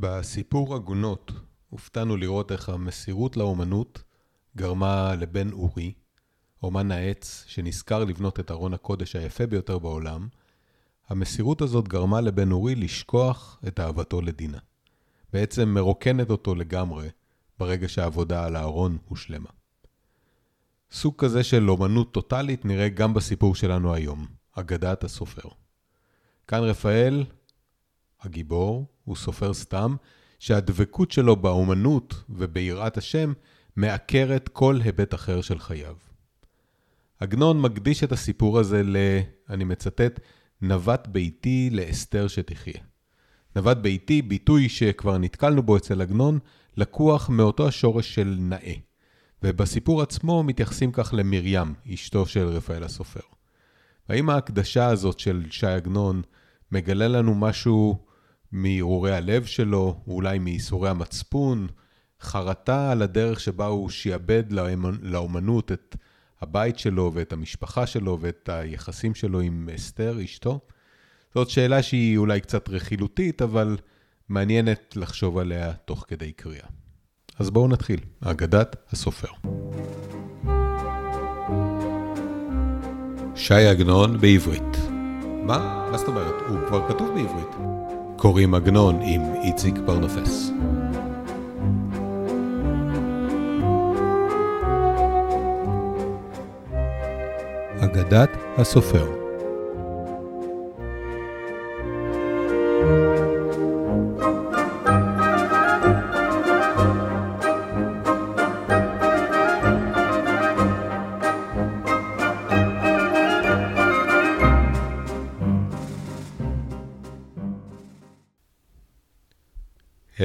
בסיפור עגונות הופתענו לראות איך המסירות לאומנות גרמה לבן אורי, אומן העץ שנזכר לבנות את ארון הקודש היפה ביותר בעולם, המסירות הזאת גרמה לבן אורי לשכוח את אהבתו לדינה. בעצם מרוקנת אותו לגמרי ברגע שהעבודה על הארון הושלמה. סוג כזה של אומנות טוטאלית נראה גם בסיפור שלנו היום, אגדת הסופר. כאן רפאל, הגיבור, הוא סופר סתם, שהדבקות שלו באומנות וביראת השם מעקרת כל היבט אחר של חייו. עגנון מקדיש את הסיפור הזה ל... אני מצטט, נווט ביתי לאסתר שתחיה. נווט ביתי, ביטוי שכבר נתקלנו בו אצל עגנון, לקוח מאותו השורש של נאה. ובסיפור עצמו מתייחסים כך למרים, אשתו של רפאל הסופר. והאם ההקדשה הזאת של ש"י עגנון מגלה לנו משהו מהרהורי הלב שלו, אולי מייסורי המצפון, חרטה על הדרך שבה הוא שיעבד לאומנות את הבית שלו ואת המשפחה שלו ואת היחסים שלו עם אסתר, אשתו? זאת שאלה שהיא אולי קצת רכילותית, אבל מעניינת לחשוב עליה תוך כדי קריאה. אז בואו נתחיל, אגדת הסופר. ש"י עגנון בעברית. מה? מה זאת אומרת? הוא כבר כתוב בעברית. קוראים עגנון עם איציק פרנפס. אגדת הסופר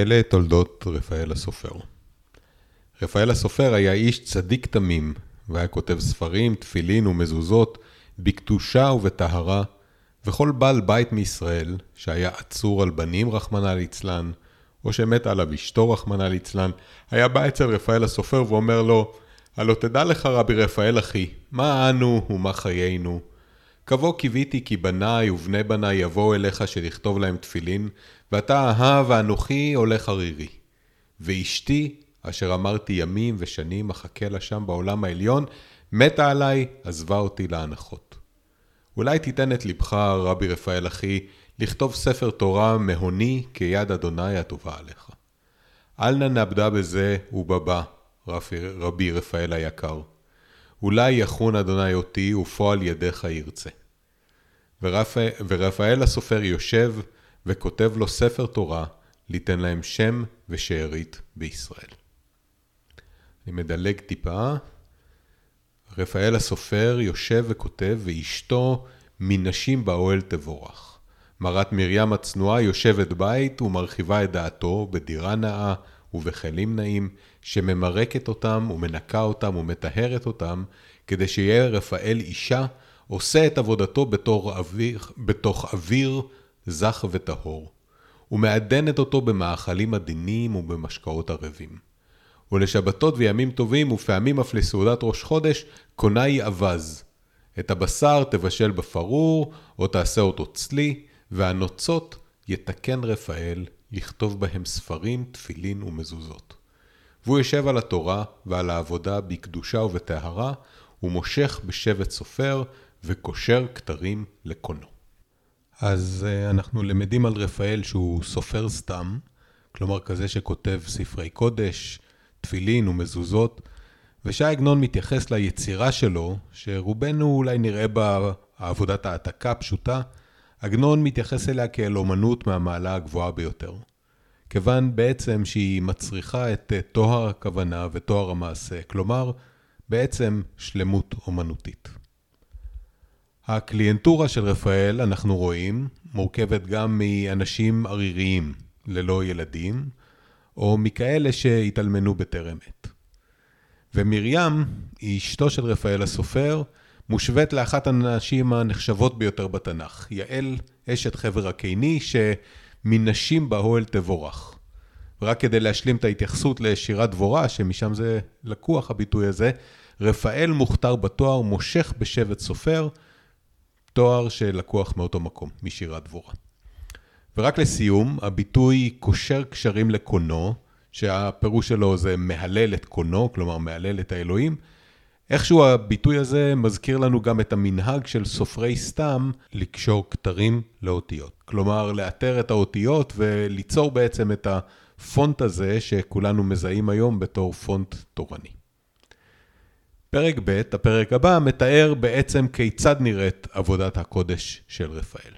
אלה תולדות רפאל הסופר. רפאל הסופר היה איש צדיק תמים, והיה כותב ספרים, תפילין ומזוזות, בקדושה ובטהרה, וכל בעל בית מישראל, שהיה עצור על בנים רחמנא ליצלן, או שמת עליו אשתו רחמנא ליצלן, היה בא אצל רפאל הסופר ואומר לו, הלא תדע לך רבי רפאל אחי, מה אנו ומה חיינו? קבוא קיוויתי כי בניי ובני בניי יבואו אליך שלכתוב להם תפילין, ואתה אהב ואנוכי הולך ערירי. ואשתי, אשר אמרתי ימים ושנים אחכה לה שם בעולם העליון, מתה עליי, עזבה אותי להנחות. אולי תיתן את לבך, רבי רפאל אחי, לכתוב ספר תורה מהוני כיד אדוני הטובה עליך. אל נא נאבדה בזה ובבא, רבי רפאל היקר. אולי יחון אדוני אותי ופועל ידיך ירצה. ורפא, ורפאל הסופר יושב וכותב לו ספר תורה, ליתן להם שם ושארית בישראל. אני מדלג טיפה. רפאל הסופר יושב וכותב, ואשתו מנשים באוהל תבורך. מרת מרים הצנועה יושבת בית ומרחיבה את דעתו בדירה נאה ובכלים נאים, שממרקת אותם ומנקה אותם ומטהרת אותם, כדי שיהיה רפאל אישה עושה את עבודתו בתור אוויר, בתוך אוויר זך וטהור, ומעדנת אותו במאכלים עדינים ובמשקאות ערבים. ולשבתות וימים טובים ופעמים אף לסעודת ראש חודש, קונה היא אווז. את הבשר תבשל בפרור, או תעשה אותו צלי, והנוצות יתקן רפאל לכתוב בהם ספרים, תפילין ומזוזות. והוא יושב על התורה ועל העבודה בקדושה ובטהרה, ומושך בשבט סופר, וקושר כתרים לקונו. אז uh, אנחנו למדים על רפאל שהוא סופר סתם, כלומר כזה שכותב ספרי קודש, תפילין ומזוזות, ושי עגנון מתייחס ליצירה שלו, שרובנו אולי נראה בה עבודת העתקה פשוטה, עגנון מתייחס אליה כאל אומנות מהמעלה הגבוהה ביותר. כיוון בעצם שהיא מצריכה את טוהר הכוונה וטוהר המעשה, כלומר, בעצם שלמות אומנותית. הקליינטורה של רפאל, אנחנו רואים, מורכבת גם מאנשים עריריים ללא ילדים, או מכאלה שהתאלמנו בטרם עת. ומרים, היא אשתו של רפאל הסופר, מושווית לאחת הנשים הנחשבות ביותר בתנ"ך, יעל אשת חבר הקיני, שמנשים באוהל תבורך. ורק כדי להשלים את ההתייחסות לשירת דבורה, שמשם זה לקוח הביטוי הזה, רפאל מוכתר בתואר מושך בשבט סופר, תואר שלקוח מאותו מקום, משירת דבורה. ורק לסיום, הביטוי קושר קשרים לקונו, שהפירוש שלו זה מהלל את קונו, כלומר מהלל את האלוהים, איכשהו הביטוי הזה מזכיר לנו גם את המנהג של סופרי סתם לקשור כתרים לאותיות. כלומר, לאתר את האותיות וליצור בעצם את הפונט הזה שכולנו מזהים היום בתור פונט תורני. פרק ב', הפרק הבא, מתאר בעצם כיצד נראית עבודת הקודש של רפאל.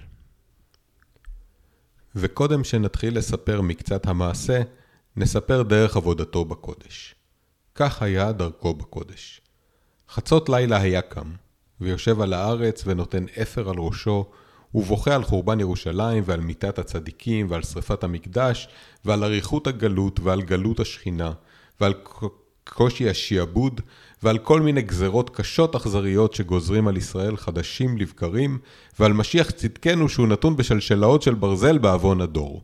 וקודם שנתחיל לספר מקצת המעשה, נספר דרך עבודתו בקודש. כך היה דרכו בקודש. חצות לילה היה קם, ויושב על הארץ ונותן אפר על ראשו, ובוכה על חורבן ירושלים ועל מיתת הצדיקים ועל שרפת המקדש ועל אריכות הגלות ועל גלות השכינה ועל קושי השיעבוד ועל כל מיני גזרות קשות אכזריות שגוזרים על ישראל חדשים לבקרים ועל משיח צדקנו שהוא נתון בשלשלאות של ברזל בעוון הדור.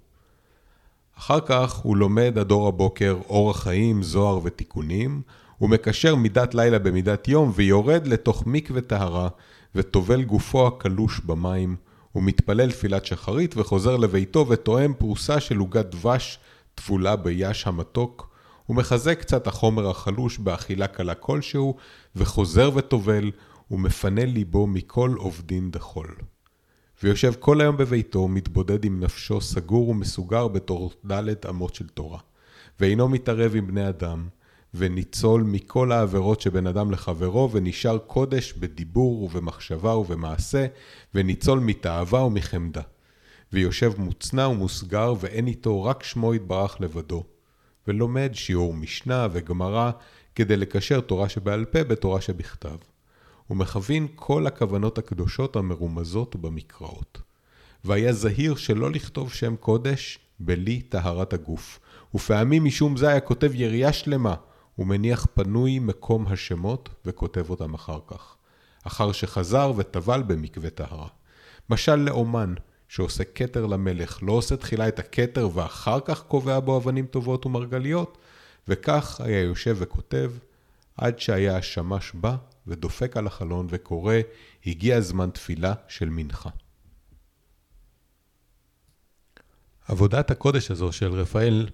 אחר כך הוא לומד הדור הבוקר אורח חיים, זוהר ותיקונים, הוא מקשר מידת לילה במידת יום ויורד לתוך מקווה טהרה וטובל גופו הקלוש במים, הוא מתפלל תפילת שחרית וחוזר לביתו וטועם פרוסה של עוגת דבש טבולה ביש המתוק, הוא מחזק קצת החומר החלוש באכילה קלה כלשהו, וחוזר וטובל, ומפנה ליבו מכל עובדין דחול. ויושב כל היום בביתו, מתבודד עם נפשו סגור ומסוגר בתור דלת אמות של תורה. ואינו מתערב עם בני אדם, וניצול מכל העבירות שבין אדם לחברו, ונשאר קודש בדיבור ובמחשבה ובמעשה, וניצול מתאווה ומחמדה. ויושב מוצנע ומוסגר, ואין איתו רק שמו יתברך לבדו. ולומד שיעור משנה וגמרא, כדי לקשר תורה שבעל פה בתורה שבכתב. ומכווין כל הכוונות הקדושות המרומזות במקראות. והיה זהיר שלא לכתוב שם קודש בלי טהרת הגוף, ופעמים משום זה היה כותב יריעה שלמה, ומניח פנוי מקום השמות, וכותב אותם אחר כך. אחר שחזר וטבל במקווה טהרה. משל לאומן, שעושה כתר למלך, לא עושה תחילה את הכתר ואחר כך קובע בו אבנים טובות ומרגליות, וכך היה יושב וכותב, עד שהיה השמש בא ודופק על החלון וקורא, הגיע זמן תפילה של מנחה. עבודת הקודש הזו של רפאל,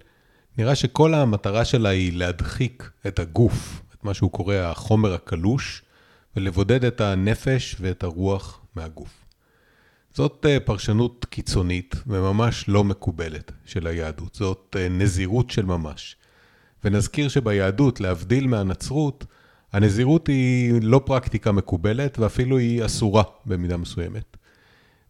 נראה שכל המטרה שלה היא להדחיק את הגוף, את מה שהוא קורא החומר הקלוש, ולבודד את הנפש ואת הרוח מהגוף. זאת אה, פרשנות קיצונית וממש לא מקובלת של היהדות, זאת אה, נזירות של ממש. ונזכיר שביהדות, להבדיל מהנצרות, הנזירות היא לא פרקטיקה מקובלת ואפילו היא אסורה במידה מסוימת.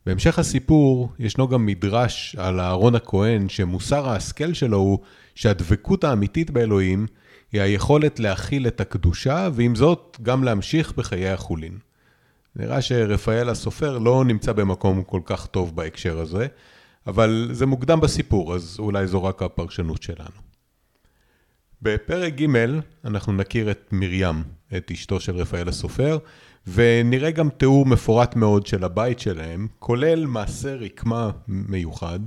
בהמשך הסיפור ישנו גם מדרש על אהרון הכהן שמוסר ההשכל שלו הוא שהדבקות האמיתית באלוהים היא היכולת להכיל את הקדושה ועם זאת גם להמשיך בחיי החולין. נראה שרפאל הסופר לא נמצא במקום כל כך טוב בהקשר הזה, אבל זה מוקדם בסיפור, אז אולי זו רק הפרשנות שלנו. בפרק ג' אנחנו נכיר את מרים, את אשתו של רפאל הסופר, ונראה גם תיאור מפורט מאוד של הבית שלהם, כולל מעשה רקמה מיוחד,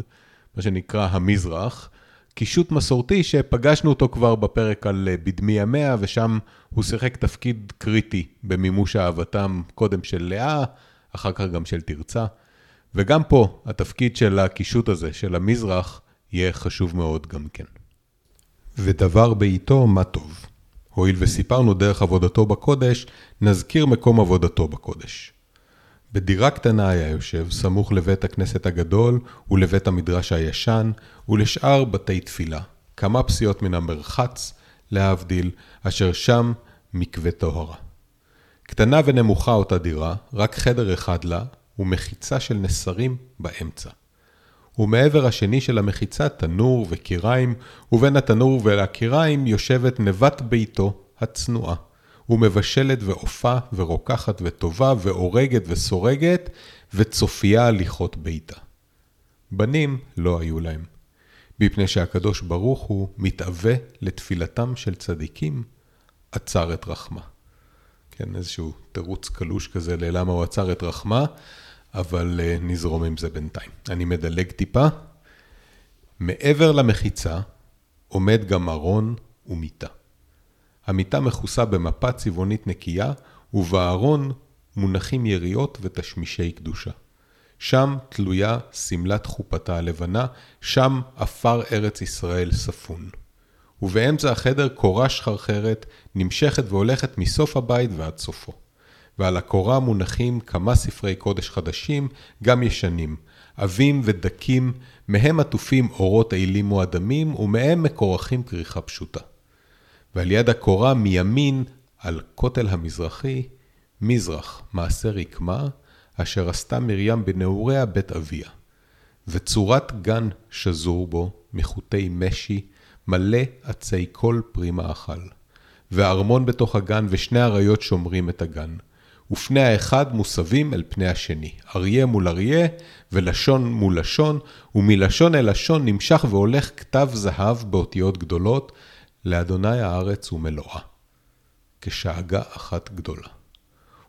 מה שנקרא המזרח, קישוט מסורתי שפגשנו אותו כבר בפרק על אה, בדמי המאה, ושם הוא שיחק תפקיד קריטי במימוש אהבתם קודם של לאה, אחר כך גם של תרצה. וגם פה התפקיד של הקישוט הזה, של המזרח, יהיה חשוב מאוד גם כן. ודבר בעיתו מה טוב. הואיל וסיפרנו דרך עבודתו בקודש, נזכיר מקום עבודתו בקודש. בדירה קטנה היה יושב, סמוך לבית הכנסת הגדול ולבית המדרש הישן, ולשאר בתי תפילה, כמה פסיעות מן המרחץ, להבדיל, אשר שם מקווה טהרה. קטנה ונמוכה אותה דירה, רק חדר אחד לה, ומחיצה של נסרים באמצע. ומעבר השני של המחיצה תנור וקיריים, ובין התנור ולקיריים יושבת נבת ביתו הצנועה. ומבשלת ועופה ורוקחת וטובה ואורגת וסורגת וצופייה הליכות ביתה. בנים לא היו להם, מפני שהקדוש ברוך הוא מתאווה לתפילתם של צדיקים, עצר את רחמה. כן, איזשהו תירוץ קלוש כזה ללמה הוא עצר את רחמה, אבל uh, נזרום עם זה בינתיים. אני מדלג טיפה. מעבר למחיצה עומד גם ארון ומיטה. המיטה מכוסה במפה צבעונית נקייה, ובארון מונחים יריות ותשמישי קדושה. שם תלויה שמלת חופתה הלבנה, שם עפר ארץ ישראל ספון. ובאמצע החדר קורה שחרחרת, נמשכת והולכת מסוף הבית ועד סופו. ועל הקורה מונחים כמה ספרי קודש חדשים, גם ישנים, עבים ודקים, מהם עטופים אורות עילים מועדמים, ומהם מקורחים כריכה פשוטה. ועל יד הקורה מימין, על כותל המזרחי, מזרח, מעשה רקמה, אשר עשתה מרים בנעוריה בית אביה. וצורת גן שזור בו, מחוטי משי, מלא עצי כל פרי מאכל. וארמון בתוך הגן, ושני אריות שומרים את הגן. ופני האחד מוסבים אל פני השני, אריה מול אריה, ולשון מול לשון, ומלשון אל לשון נמשך והולך כתב זהב באותיות גדולות, לאדוני הארץ ומלואה. כשאגה אחת גדולה.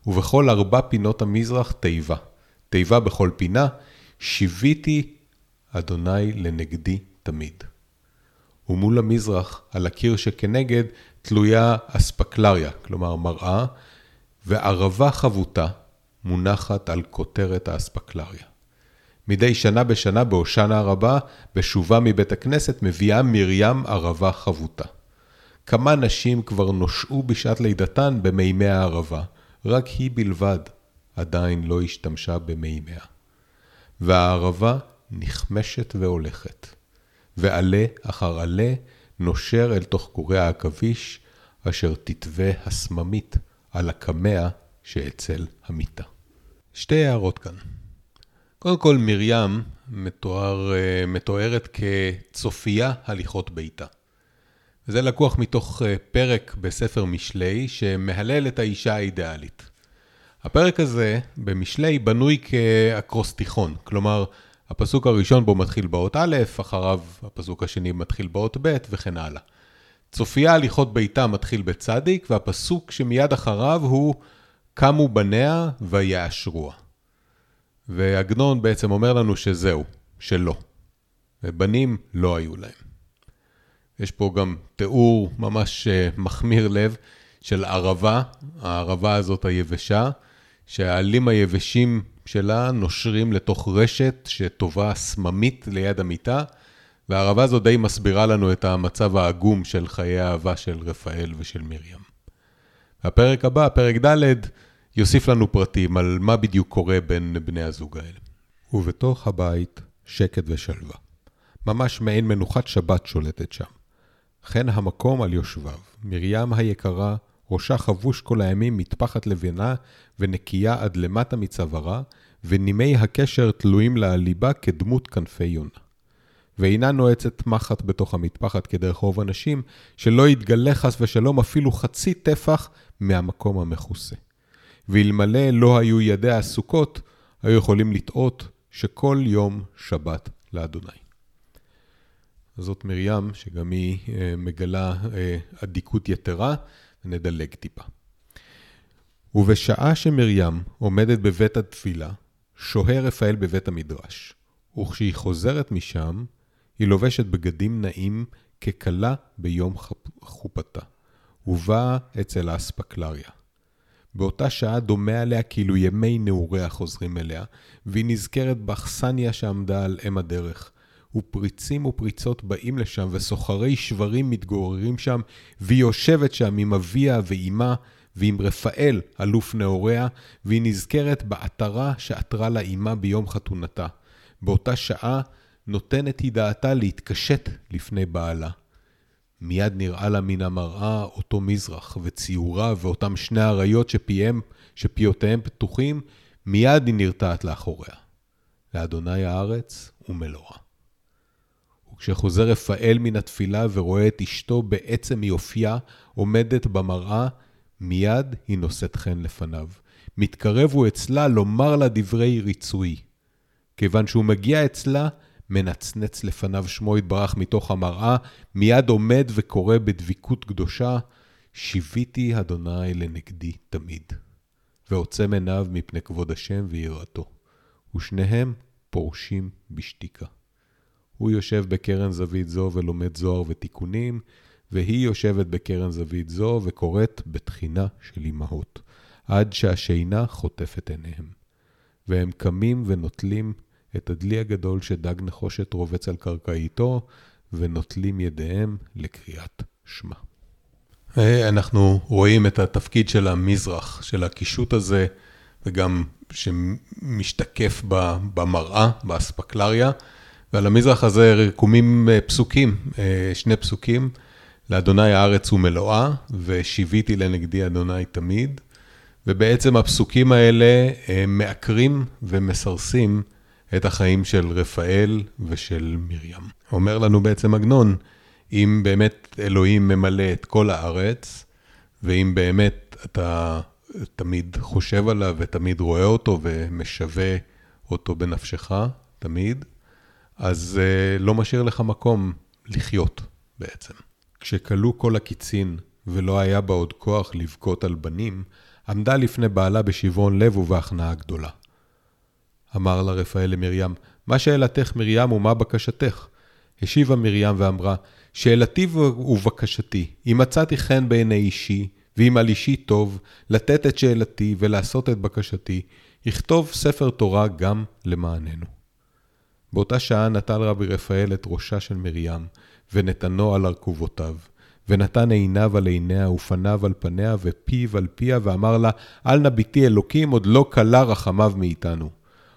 ובכל ארבע פינות המזרח תיבה. תיבה בכל פינה, שיוויתי אדוני לנגדי תמיד. ומול המזרח, על הקיר שכנגד, תלויה אספקלריה, כלומר מראה, וערבה חבוטה מונחת על כותרת האספקלריה. מדי שנה בשנה בהושענא הרבה, בשובה מבית הכנסת, מביאה מרים ערבה חבוטה. כמה נשים כבר נושעו בשעת לידתן במימי הערבה, רק היא בלבד עדיין לא השתמשה במימיה. והערבה נכמשת והולכת, ועלה אחר עלה נושר אל תוך קורי העכביש, אשר תתווה הסממית על הקמע שאצל המיטה. שתי הערות כאן. קודם כל, מרים מתואר, אה, מתוארת כצופייה הליכות ביתה. זה לקוח מתוך אה, פרק בספר משלי שמהלל את האישה האידיאלית. הפרק הזה במשלי בנוי כאקרוסטיכון, כלומר, הפסוק הראשון בו מתחיל באות א', אחריו הפסוק השני מתחיל באות ב' וכן הלאה. צופיה הליכות ביתה מתחיל בצדיק, והפסוק שמיד אחריו הוא קמו בניה ויאשרוה. ועגנון בעצם אומר לנו שזהו, שלא. ובנים לא היו להם. יש פה גם תיאור ממש אה, מחמיר לב של ערבה, הערבה הזאת היבשה, שהעלים היבשים שלה נושרים לתוך רשת שטובה סממית ליד המיטה, והערבה הזו די מסבירה לנו את המצב העגום של חיי האהבה של רפאל ושל מרים. הפרק הבא, פרק ד', יוסיף לנו פרטים על מה בדיוק קורה בין בני הזוג האלה. ובתוך הבית שקט ושלווה. ממש מעין מנוחת שבת שולטת שם. כן המקום על יושביו. מרים היקרה, ראשה חבוש כל הימים מטפחת לבנה ונקייה עד למטה מצווארה, ונימי הקשר תלויים לה על ליבה כדמות כנפי יונה. ואינה נועצת מחט בתוך המטפחת כדרך רוב הנשים, שלא יתגלה חס ושלום אפילו חצי טפח מהמקום המכוסה. ואלמלא לא היו ידיה עסוקות, היו יכולים לטעות שכל יום שבת לאדוני. זאת מרים, שגם היא אה, מגלה אה, אדיקות יתרה, ונדלג טיפה. ובשעה שמרים עומדת בבית התפילה, שוהה רפאל בבית המדרש, וכשהיא חוזרת משם, היא לובשת בגדים נעים ככלה ביום חופתה, ובאה אצל האספקלריה. באותה שעה דומה עליה כאילו ימי נעוריה חוזרים אליה, והיא נזכרת באכסניה שעמדה על אם הדרך, ופריצים ופריצות באים לשם, וסוחרי שברים מתגוררים שם, והיא יושבת שם עם אביה ואימה, ועם רפאל, אלוף נעוריה, והיא נזכרת בעטרה שעטרה לה אימה ביום חתונתה. באותה שעה נותנת היא דעתה להתקשט לפני בעלה. מיד נראה לה מן המראה אותו מזרח, וציוריו, ואותם שני אריות שפיהם, שפיותיהם פתוחים, מיד היא נרתעת לאחוריה. לאדוני הארץ ומלואה. וכשחוזר רפאל מן התפילה ורואה את אשתו בעצם יופייה עומדת במראה, מיד היא נושאת חן לפניו. מתקרב הוא אצלה לומר לה דברי ריצוי. כיוון שהוא מגיע אצלה, מנצנץ לפניו שמו יתברך מתוך המראה, מיד עומד וקורא בדביקות קדושה, שיוויתי אדוני לנגדי תמיד. ועוצם עיניו מפני כבוד השם ויראתו. ושניהם פורשים בשתיקה. הוא יושב בקרן זווית זו ולומד זוהר ותיקונים, והיא יושבת בקרן זווית זו וקוראת בתחינה של אמהות, עד שהשינה חוטפת עיניהם. והם קמים ונוטלים את הדלי הגדול שדג נחושת רובץ על קרקעיתו, ונוטלים ידיהם לקריאת שמע. אה, אנחנו רואים את התפקיד של המזרח, של הקישוט הזה, וגם שמשתקף במראה, באספקלריה, ועל המזרח הזה רקומים אה, פסוקים, אה, שני פסוקים, לאדוני הארץ ומלואה, ושיוויתי לנגדי אדוני תמיד. ובעצם הפסוקים האלה מעקרים ומסרסים את החיים של רפאל ושל מרים. אומר לנו בעצם עגנון, אם באמת אלוהים ממלא את כל הארץ, ואם באמת אתה תמיד חושב עליו ותמיד רואה אותו ומשווה אותו בנפשך, תמיד, אז uh, לא משאיר לך מקום לחיות בעצם. כשכלו כל הקיצין ולא היה בה עוד כוח לבכות על בנים, עמדה לפני בעלה בשברון לב ובהכנעה גדולה. אמר לה רפאל למרים, מה שאלתך מרים ומה בקשתך? השיבה מרים ואמרה, שאלתי ובקשתי, אם מצאתי חן בעיני אישי, ואם על אישי טוב, לתת את שאלתי ולעשות את בקשתי, יכתוב ספר תורה גם למעננו. באותה שעה נטל רבי רפאל את ראשה של מרים, ונתנו על ארכובותיו, ונתן עיניו על עיניה, ופניו על פניה, ופיו על פיה, ואמר לה, אל נא ביתי אלוקים, עוד לא כלה רחמיו מאיתנו.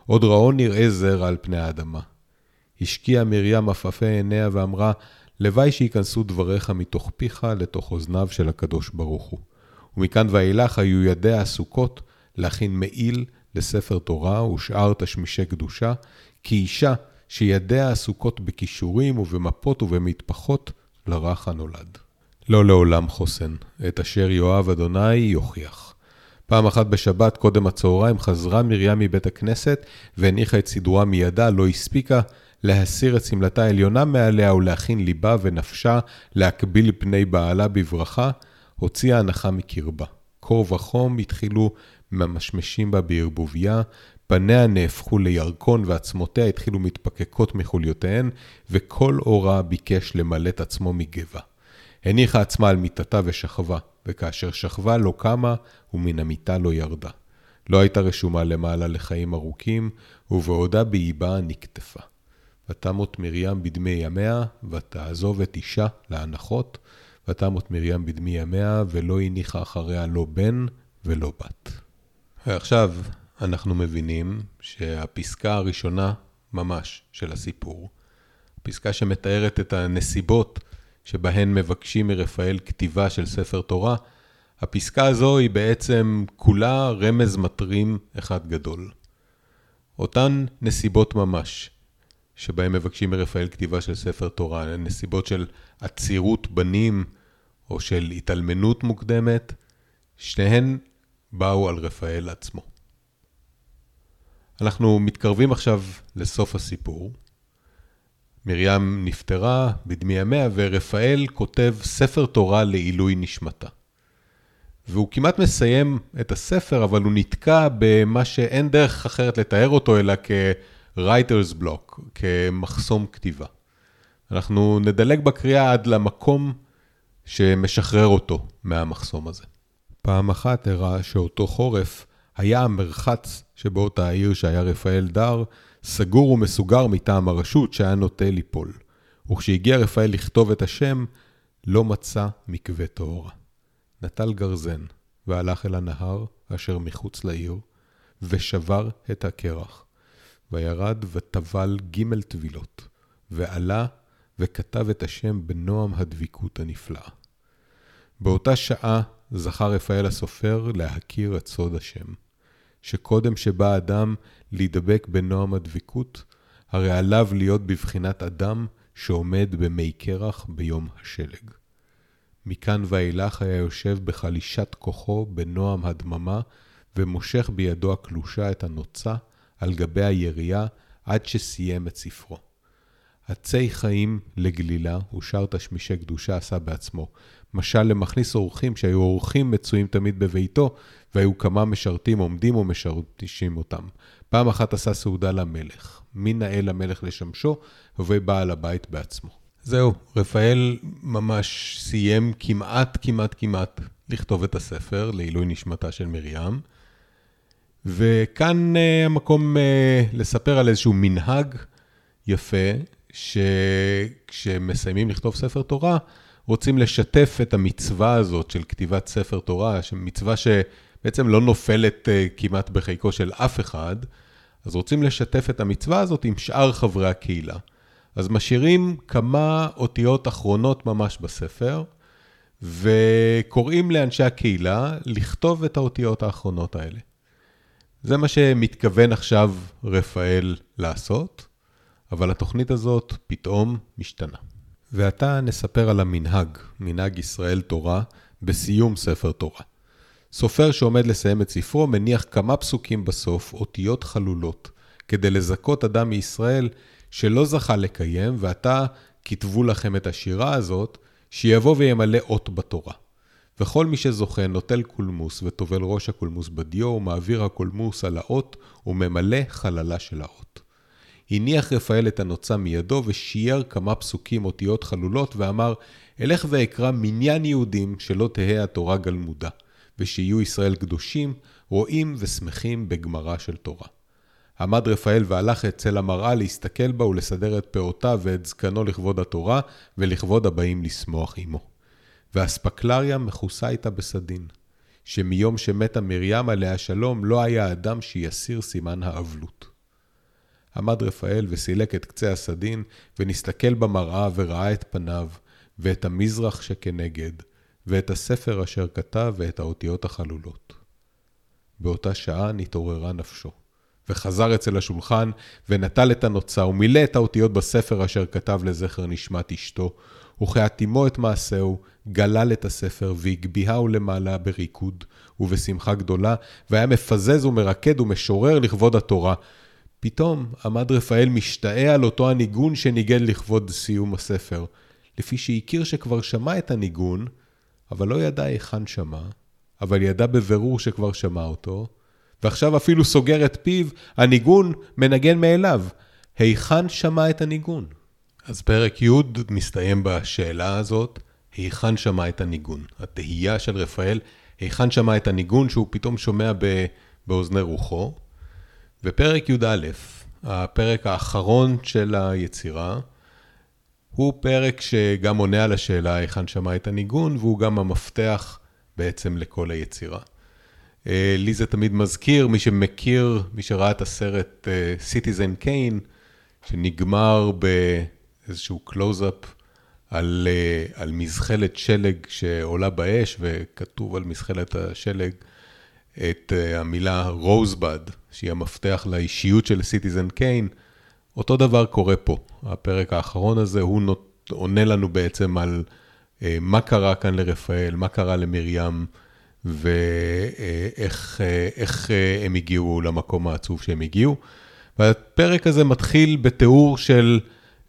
עוד ראו נראה זרע על פני האדמה. השקיעה מרים עפעפי עיניה ואמרה, לוואי שייכנסו דבריך מתוך פיך לתוך אוזניו של הקדוש ברוך הוא. ומכאן ואילך היו ידיה עסוקות להכין מעיל לספר תורה ושאר תשמישי קדושה, כי אישה שידיה עסוקות בכישורים ובמפות ובמטפחות לרך הנולד. לא לעולם חוסן, את אשר יאהב אדוני יוכיח. פעם אחת בשבת, קודם הצהריים, חזרה מרים מבית הכנסת והניחה את סידורה מידה, לא הספיקה להסיר את שמלתה העליונה מעליה ולהכין ליבה ונפשה להקביל פני בעלה בברכה, הוציאה הנחה מקרבה. קור וחום התחילו ממשמשים בה בערבוביה, פניה נהפכו לירקון ועצמותיה התחילו מתפקקות מחוליותיהן, וכל אורה ביקש למלט עצמו מגבה. הניחה עצמה על מיטתה ושכבה, וכאשר שכבה לא קמה, ומן המיטה לא ירדה. לא הייתה רשומה למעלה לחיים ארוכים, ובעודה באיבה נקטפה. ותמות מרים בדמי ימיה, ותעזוב את אישה להנחות, ותמות מרים בדמי ימיה, ולא הניחה אחריה לא בן ולא בת. ועכשיו אנחנו מבינים שהפסקה הראשונה ממש של הסיפור, פסקה שמתארת את הנסיבות שבהן מבקשים מרפאל כתיבה של ספר תורה, הפסקה הזו היא בעצם כולה רמז מטרים אחד גדול. אותן נסיבות ממש, שבהן מבקשים מרפאל כתיבה של ספר תורה, נסיבות של עצירות בנים או של התאלמנות מוקדמת, שניהן באו על רפאל עצמו. אנחנו מתקרבים עכשיו לסוף הסיפור. מרים נפטרה בדמי ימיה, ורפאל כותב ספר תורה לעילוי נשמתה. והוא כמעט מסיים את הספר, אבל הוא נתקע במה שאין דרך אחרת לתאר אותו, אלא כ-writer's block, כמחסום כתיבה. אנחנו נדלג בקריאה עד למקום שמשחרר אותו מהמחסום הזה. פעם אחת הראה שאותו חורף היה המרחץ שבאותה העיר שהיה רפאל דר, סגור ומסוגר מטעם הרשות שהיה נוטה ליפול. וכשהגיע רפאל לכתוב את השם, לא מצא מקווה טהורה. נטל גרזן, והלך אל הנהר אשר מחוץ לעיר, ושבר את הקרח. וירד וטבל ג' טבילות, ועלה וכתב את השם בנועם הדביקות הנפלאה. באותה שעה זכה רפאל הסופר להכיר את סוד השם. שקודם שבא אדם להידבק בנועם הדבקות, הרי עליו להיות בבחינת אדם שעומד במי קרח ביום השלג. מכאן ואילך היה יושב בחלישת כוחו בנועם הדממה, ומושך בידו הקלושה את הנוצה על גבי הירייה עד שסיים את ספרו. עצי חיים לגלילה ושאר תשמישי קדושה עשה בעצמו. משל למכניס אורחים שהיו אורחים מצויים תמיד בביתו, והיו כמה משרתים עומדים ומשרתישים אותם. פעם אחת עשה סעודה למלך. מי נאה למלך לשמשו, ובעל הבית בעצמו. זהו, רפאל ממש סיים כמעט, כמעט, כמעט לכתוב את הספר לעילוי נשמתה של מרים. וכאן אה, המקום אה, לספר על איזשהו מנהג יפה, שכשמסיימים לכתוב ספר תורה, רוצים לשתף את המצווה הזאת של כתיבת ספר תורה, מצווה שבעצם לא נופלת אה, כמעט בחיקו של אף אחד, אז רוצים לשתף את המצווה הזאת עם שאר חברי הקהילה. אז משאירים כמה אותיות אחרונות ממש בספר, וקוראים לאנשי הקהילה לכתוב את האותיות האחרונות האלה. זה מה שמתכוון עכשיו רפאל לעשות, אבל התוכנית הזאת פתאום משתנה. ועתה נספר על המנהג, מנהג ישראל תורה, בסיום ספר תורה. סופר שעומד לסיים את ספרו מניח כמה פסוקים בסוף, אותיות חלולות, כדי לזכות אדם מישראל שלא זכה לקיים, ועתה כתבו לכם את השירה הזאת, שיבוא וימלא אות בתורה. וכל מי שזוכה נוטל קולמוס וטובל ראש הקולמוס בדיו, ומעביר הקולמוס על האות, וממלא חללה של האות. הניח רפאל את הנוצה מידו, ושייר כמה פסוקים אותיות חלולות, ואמר, אלך ואקרא מניין יהודים שלא תהא התורה גלמודה, ושיהיו ישראל קדושים, רואים ושמחים בגמרה של תורה. עמד רפאל והלך אצל המראה להסתכל בה ולסדר את פאותיו ואת זקנו לכבוד התורה, ולכבוד הבאים לשמוח עמו. ואספקלריה מכוסה איתה בסדין, שמיום שמתה מרים עליה שלום, לא היה אדם שיסיר סימן האבלות. עמד רפאל וסילק את קצה הסדין, ונסתכל במראה וראה את פניו, ואת המזרח שכנגד, ואת הספר אשר כתב, ואת האותיות החלולות. באותה שעה נתעוררה נפשו. וחזר אצל השולחן, ונטל את הנוצה, ומילא את האותיות בספר אשר כתב לזכר נשמת אשתו, וכהתאימו את מעשהו, גלל את הספר, והגביההו למעלה בריקוד ובשמחה גדולה, והיה מפזז ומרקד ומשורר לכבוד התורה. פתאום עמד רפאל משתאה על אותו הניגון שניגן לכבוד סיום הספר, לפי שהכיר שכבר שמע את הניגון, אבל לא ידע היכן שמע, אבל ידע בבירור שכבר שמע אותו, ועכשיו אפילו סוגר את פיו, הניגון מנגן מאליו. היכן שמע את הניגון? אז פרק י' מסתיים בשאלה הזאת, היכן שמע את הניגון? התהייה של רפאל, היכן שמע את הניגון שהוא פתאום שומע באוזני רוחו. ופרק י"א, הפרק האחרון של היצירה, הוא פרק שגם עונה על השאלה היכן שמע את הניגון, והוא גם המפתח בעצם לכל היצירה. אה, לי זה תמיד מזכיר, מי שמכיר, מי שראה את הסרט Citizen אה, Kane, שנגמר באיזשהו קלוז-אפ על, אה, על מזחלת שלג שעולה באש, וכתוב על מזחלת השלג את המילה Rosebud, שהיא המפתח לאישיות של Citizen Kane. אותו דבר קורה פה. הפרק האחרון הזה, הוא נות, עונה לנו בעצם על uh, מה קרה כאן לרפאל, מה קרה למרים. ואיך איך הם הגיעו למקום העצוב שהם הגיעו. והפרק הזה מתחיל בתיאור של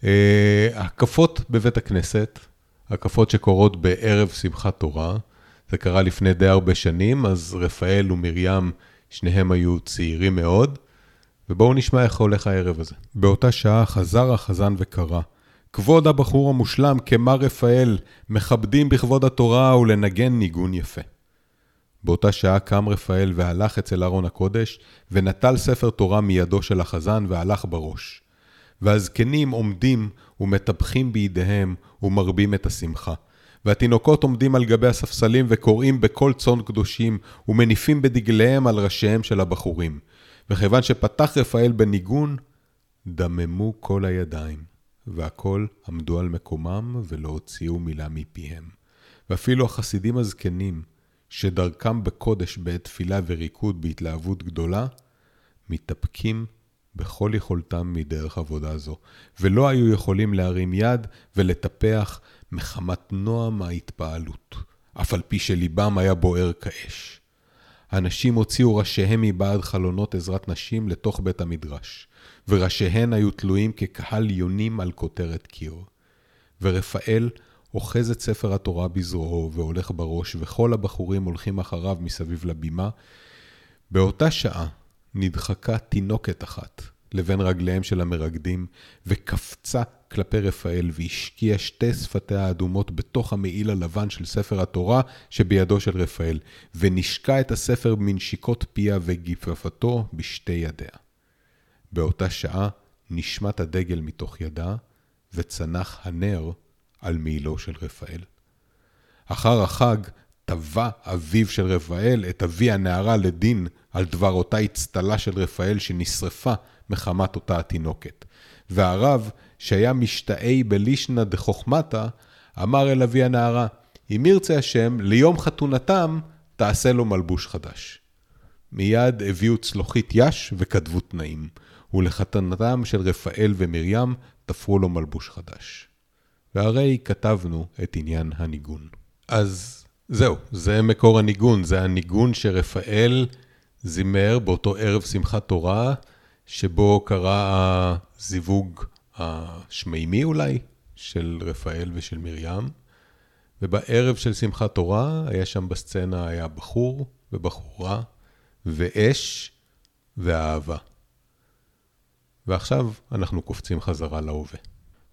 אה, הקפות בבית הכנסת, הקפות שקורות בערב שמחת תורה. זה קרה לפני די הרבה שנים, אז רפאל ומרים, שניהם היו צעירים מאוד. ובואו נשמע איך הולך הערב הזה. באותה שעה חזר החזן וקרא, כבוד הבחור המושלם כמר רפאל, מכבדים בכבוד התורה ולנגן ניגון יפה. באותה שעה קם רפאל והלך אצל ארון הקודש, ונטל ספר תורה מידו של החזן והלך בראש. והזקנים עומדים ומטפחים בידיהם ומרבים את השמחה. והתינוקות עומדים על גבי הספסלים וקוראים בקול צאן קדושים ומניפים בדגליהם על ראשיהם של הבחורים. וכיוון שפתח רפאל בניגון, דממו כל הידיים, והכל עמדו על מקומם ולא הוציאו מילה מפיהם. ואפילו החסידים הזקנים, שדרכם בקודש בעת תפילה וריקוד בהתלהבות גדולה, מתאפקים בכל יכולתם מדרך עבודה זו, ולא היו יכולים להרים יד ולטפח מחמת נועם ההתפעלות, אף על פי שליבם היה בוער כאש. הנשים הוציאו ראשיהם מבעד חלונות עזרת נשים לתוך בית המדרש, וראשיהן היו תלויים כקהל יונים על כותרת קיר. ורפאל אוחז את ספר התורה בזרועו והולך בראש, וכל הבחורים הולכים אחריו מסביב לבימה. באותה שעה נדחקה תינוקת אחת לבין רגליהם של המרקדים, וקפצה כלפי רפאל והשקיע שתי שפתיה האדומות בתוך המעיל הלבן של ספר התורה שבידו של רפאל, ונשקע את הספר בנשיקות פיה וגיפפתו בשתי ידיה. באותה שעה נשמט הדגל מתוך ידה, וצנח הנר על מעילו של רפאל. אחר החג תבע אביו של רפאל את אבי הנערה לדין על דבר אותה אצטלה של רפאל שנשרפה מחמת אותה התינוקת. והרב, שהיה משתאי בלישנא דחוכמתא, אמר אל אבי הנערה, אם ירצה השם, ליום חתונתם תעשה לו מלבוש חדש. מיד הביאו צלוחית יש וכתבו תנאים, ולחתנתם של רפאל ומרים תפרו לו מלבוש חדש. והרי כתבנו את עניין הניגון. אז זהו, זה מקור הניגון, זה הניגון שרפאל זימר באותו ערב שמחת תורה, שבו קרה הזיווג השמימי אולי, של רפאל ושל מרים. ובערב של שמחת תורה, היה שם בסצנה, היה בחור ובחורה, ואש ואהבה. ועכשיו אנחנו קופצים חזרה להווה.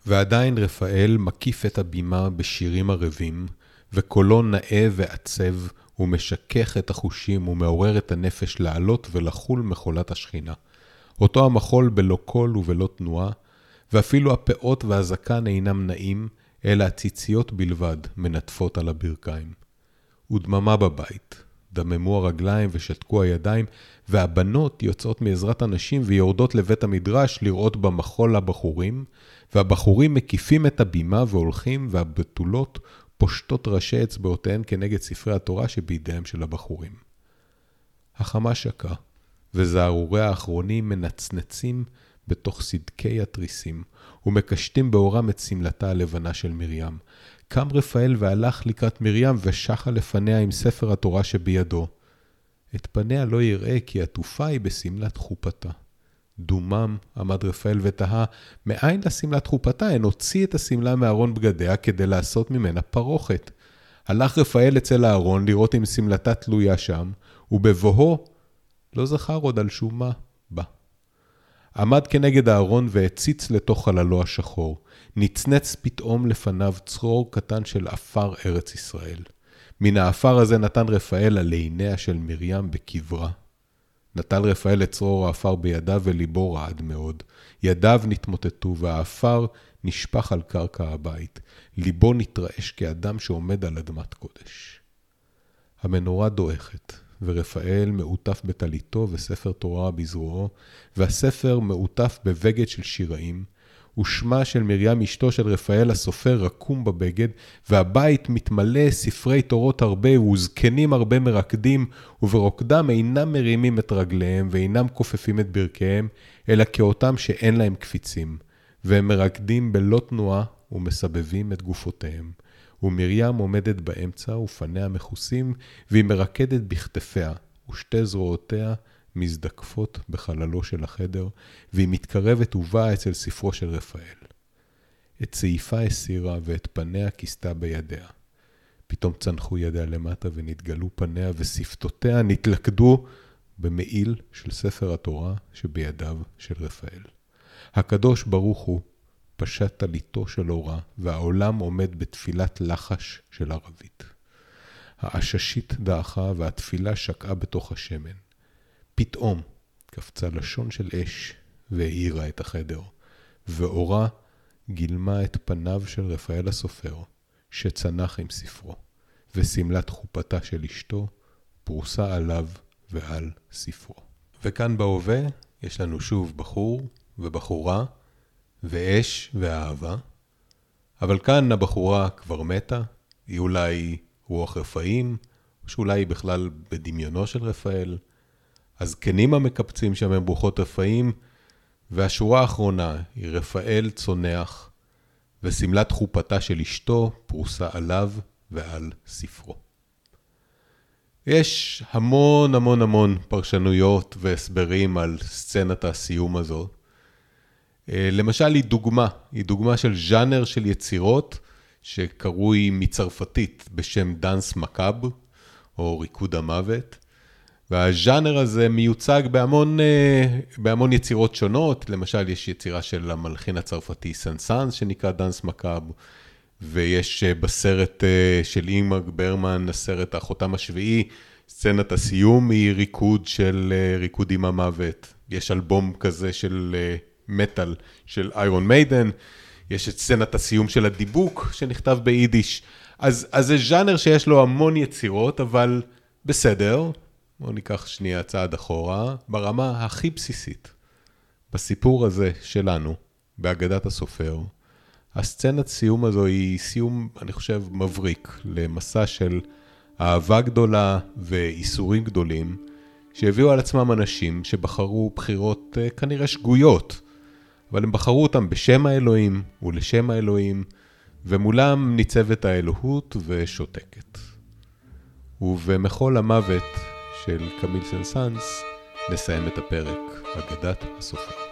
ועדיין רפאל מקיף את הבימה בשירים ערבים, וקולו נאה ועצב, ומשכך את החושים ומעורר את הנפש לעלות ולחול מחולת השכינה. אותו המחול בלא קול ובלא תנועה, ואפילו הפאות והזקן אינם נעים, אלא הציציות בלבד מנטפות על הברכיים. ודממה בבית, דממו הרגליים ושתקו הידיים, והבנות יוצאות מעזרת הנשים ויורדות לבית המדרש לראות במחול הבחורים, והבחורים מקיפים את הבימה והולכים, והבתולות פושטות ראשי אצבעותיהן כנגד ספרי התורה שבידיהם של הבחורים. החמה שקה, וזערורי האחרונים מנצנצים בתוך סדקי התריסים, ומקשטים באורם את שמלתה הלבנה של מרים. קם רפאל והלך לקראת מרים ושחה לפניה עם ספר התורה שבידו. את פניה לא יראה כי עטופה היא בשמלת חופתה. דומם עמד רפאל ותהה, מאין לשמלת חופתה? הן הוציא את השמלה מארון בגדיה כדי לעשות ממנה פרוכת. הלך רפאל אצל הארון לראות אם שמלתה תלויה שם, ובבואו לא זכר עוד על שום מה בא. עמד כנגד הארון והציץ לתוך חללו השחור. נצנץ פתאום לפניו צרור קטן של עפר ארץ ישראל. מן העפר הזה נתן רפאל על עיניה של מרים בקברה. נטל רפאל את צרור העפר בידיו וליבו רעד מאוד. ידיו נתמוטטו והעפר נשפך על קרקע הבית. ליבו נתרעש כאדם שעומד על אדמת קודש. המנורה דועכת, ורפאל מעוטף בטליתו וספר תורה בזרועו, והספר מעוטף בבגד של שיראים, ושמה של מרים אשתו של רפאל הסופר רקום בבגד, והבית מתמלא ספרי תורות הרבה, וזקנים הרבה מרקדים, וברוקדם אינם מרימים את רגליהם, ואינם כופפים את ברכיהם, אלא כאותם שאין להם קפיצים, והם מרקדים בלא תנועה, ומסבבים את גופותיהם. ומרים עומדת באמצע, ופניה מכוסים, והיא מרקדת בכתפיה, ושתי זרועותיה מזדקפות בחללו של החדר, והיא מתקרבת ובאה אצל ספרו של רפאל. את צעיפה הסירה ואת פניה כיסתה בידיה. פתאום צנחו ידיה למטה ונתגלו פניה, ושפתותיה נתלכדו במעיל של ספר התורה שבידיו של רפאל. הקדוש ברוך הוא פשט טליתו של אורה, והעולם עומד בתפילת לחש של ערבית. העששית דעכה והתפילה שקעה בתוך השמן. פתאום קפצה לשון של אש והאירה את החדר, ואורה גילמה את פניו של רפאל הסופר, שצנח עם ספרו, ושמלת חופתה של אשתו פרוסה עליו ועל ספרו. וכאן בהווה יש לנו שוב בחור ובחורה, ואש ואהבה, אבל כאן הבחורה כבר מתה, היא אולי רוח רפאים, או שאולי היא בכלל בדמיונו של רפאל. הזקנים המקפצים שם הם ברוחות רפאים, והשורה האחרונה היא רפאל צונח, ושמלת חופתה של אשתו פרוסה עליו ועל ספרו. יש המון המון המון פרשנויות והסברים על סצנת הסיום הזאת. אה, למשל, היא דוגמה, היא דוגמה של ז'אנר של יצירות שקרוי מצרפתית בשם Danse Macabre, או ריקוד המוות. והז'אנר הזה מיוצג בהמון, אה, בהמון יצירות שונות, למשל יש יצירה של המלחין הצרפתי סן-סאנס שנקרא Danse Macabre, ויש אה, בסרט של אינגמר ברגמן, הסרט החותם השביעי, סצנת הסיום היא ריקוד של ריקוד עם המוות. יש אלבום כזה של מטאל של איירון מיידן, יש את סצנת הסיום של הדיבוק שנכתב ביידיש. אז, אז זה ז'אנר שיש לו המון יצירות, אבל בסדר. בואו ניקח שנייה צעד אחורה, ברמה הכי בסיסית. בסיפור הזה שלנו, בהגדת הסופר, הסצנת סיום הזו היא סיום, אני חושב, מבריק למסע של אהבה גדולה ואיסורים גדולים, שהביאו על עצמם אנשים שבחרו בחירות אה, כנראה שגויות, אבל הם בחרו אותם בשם האלוהים ולשם האלוהים, ומולם ניצבת האלוהות ושותקת. ובמחול המוות של קמיל סנסאנס נסיים את הפרק, אגדת הסופר.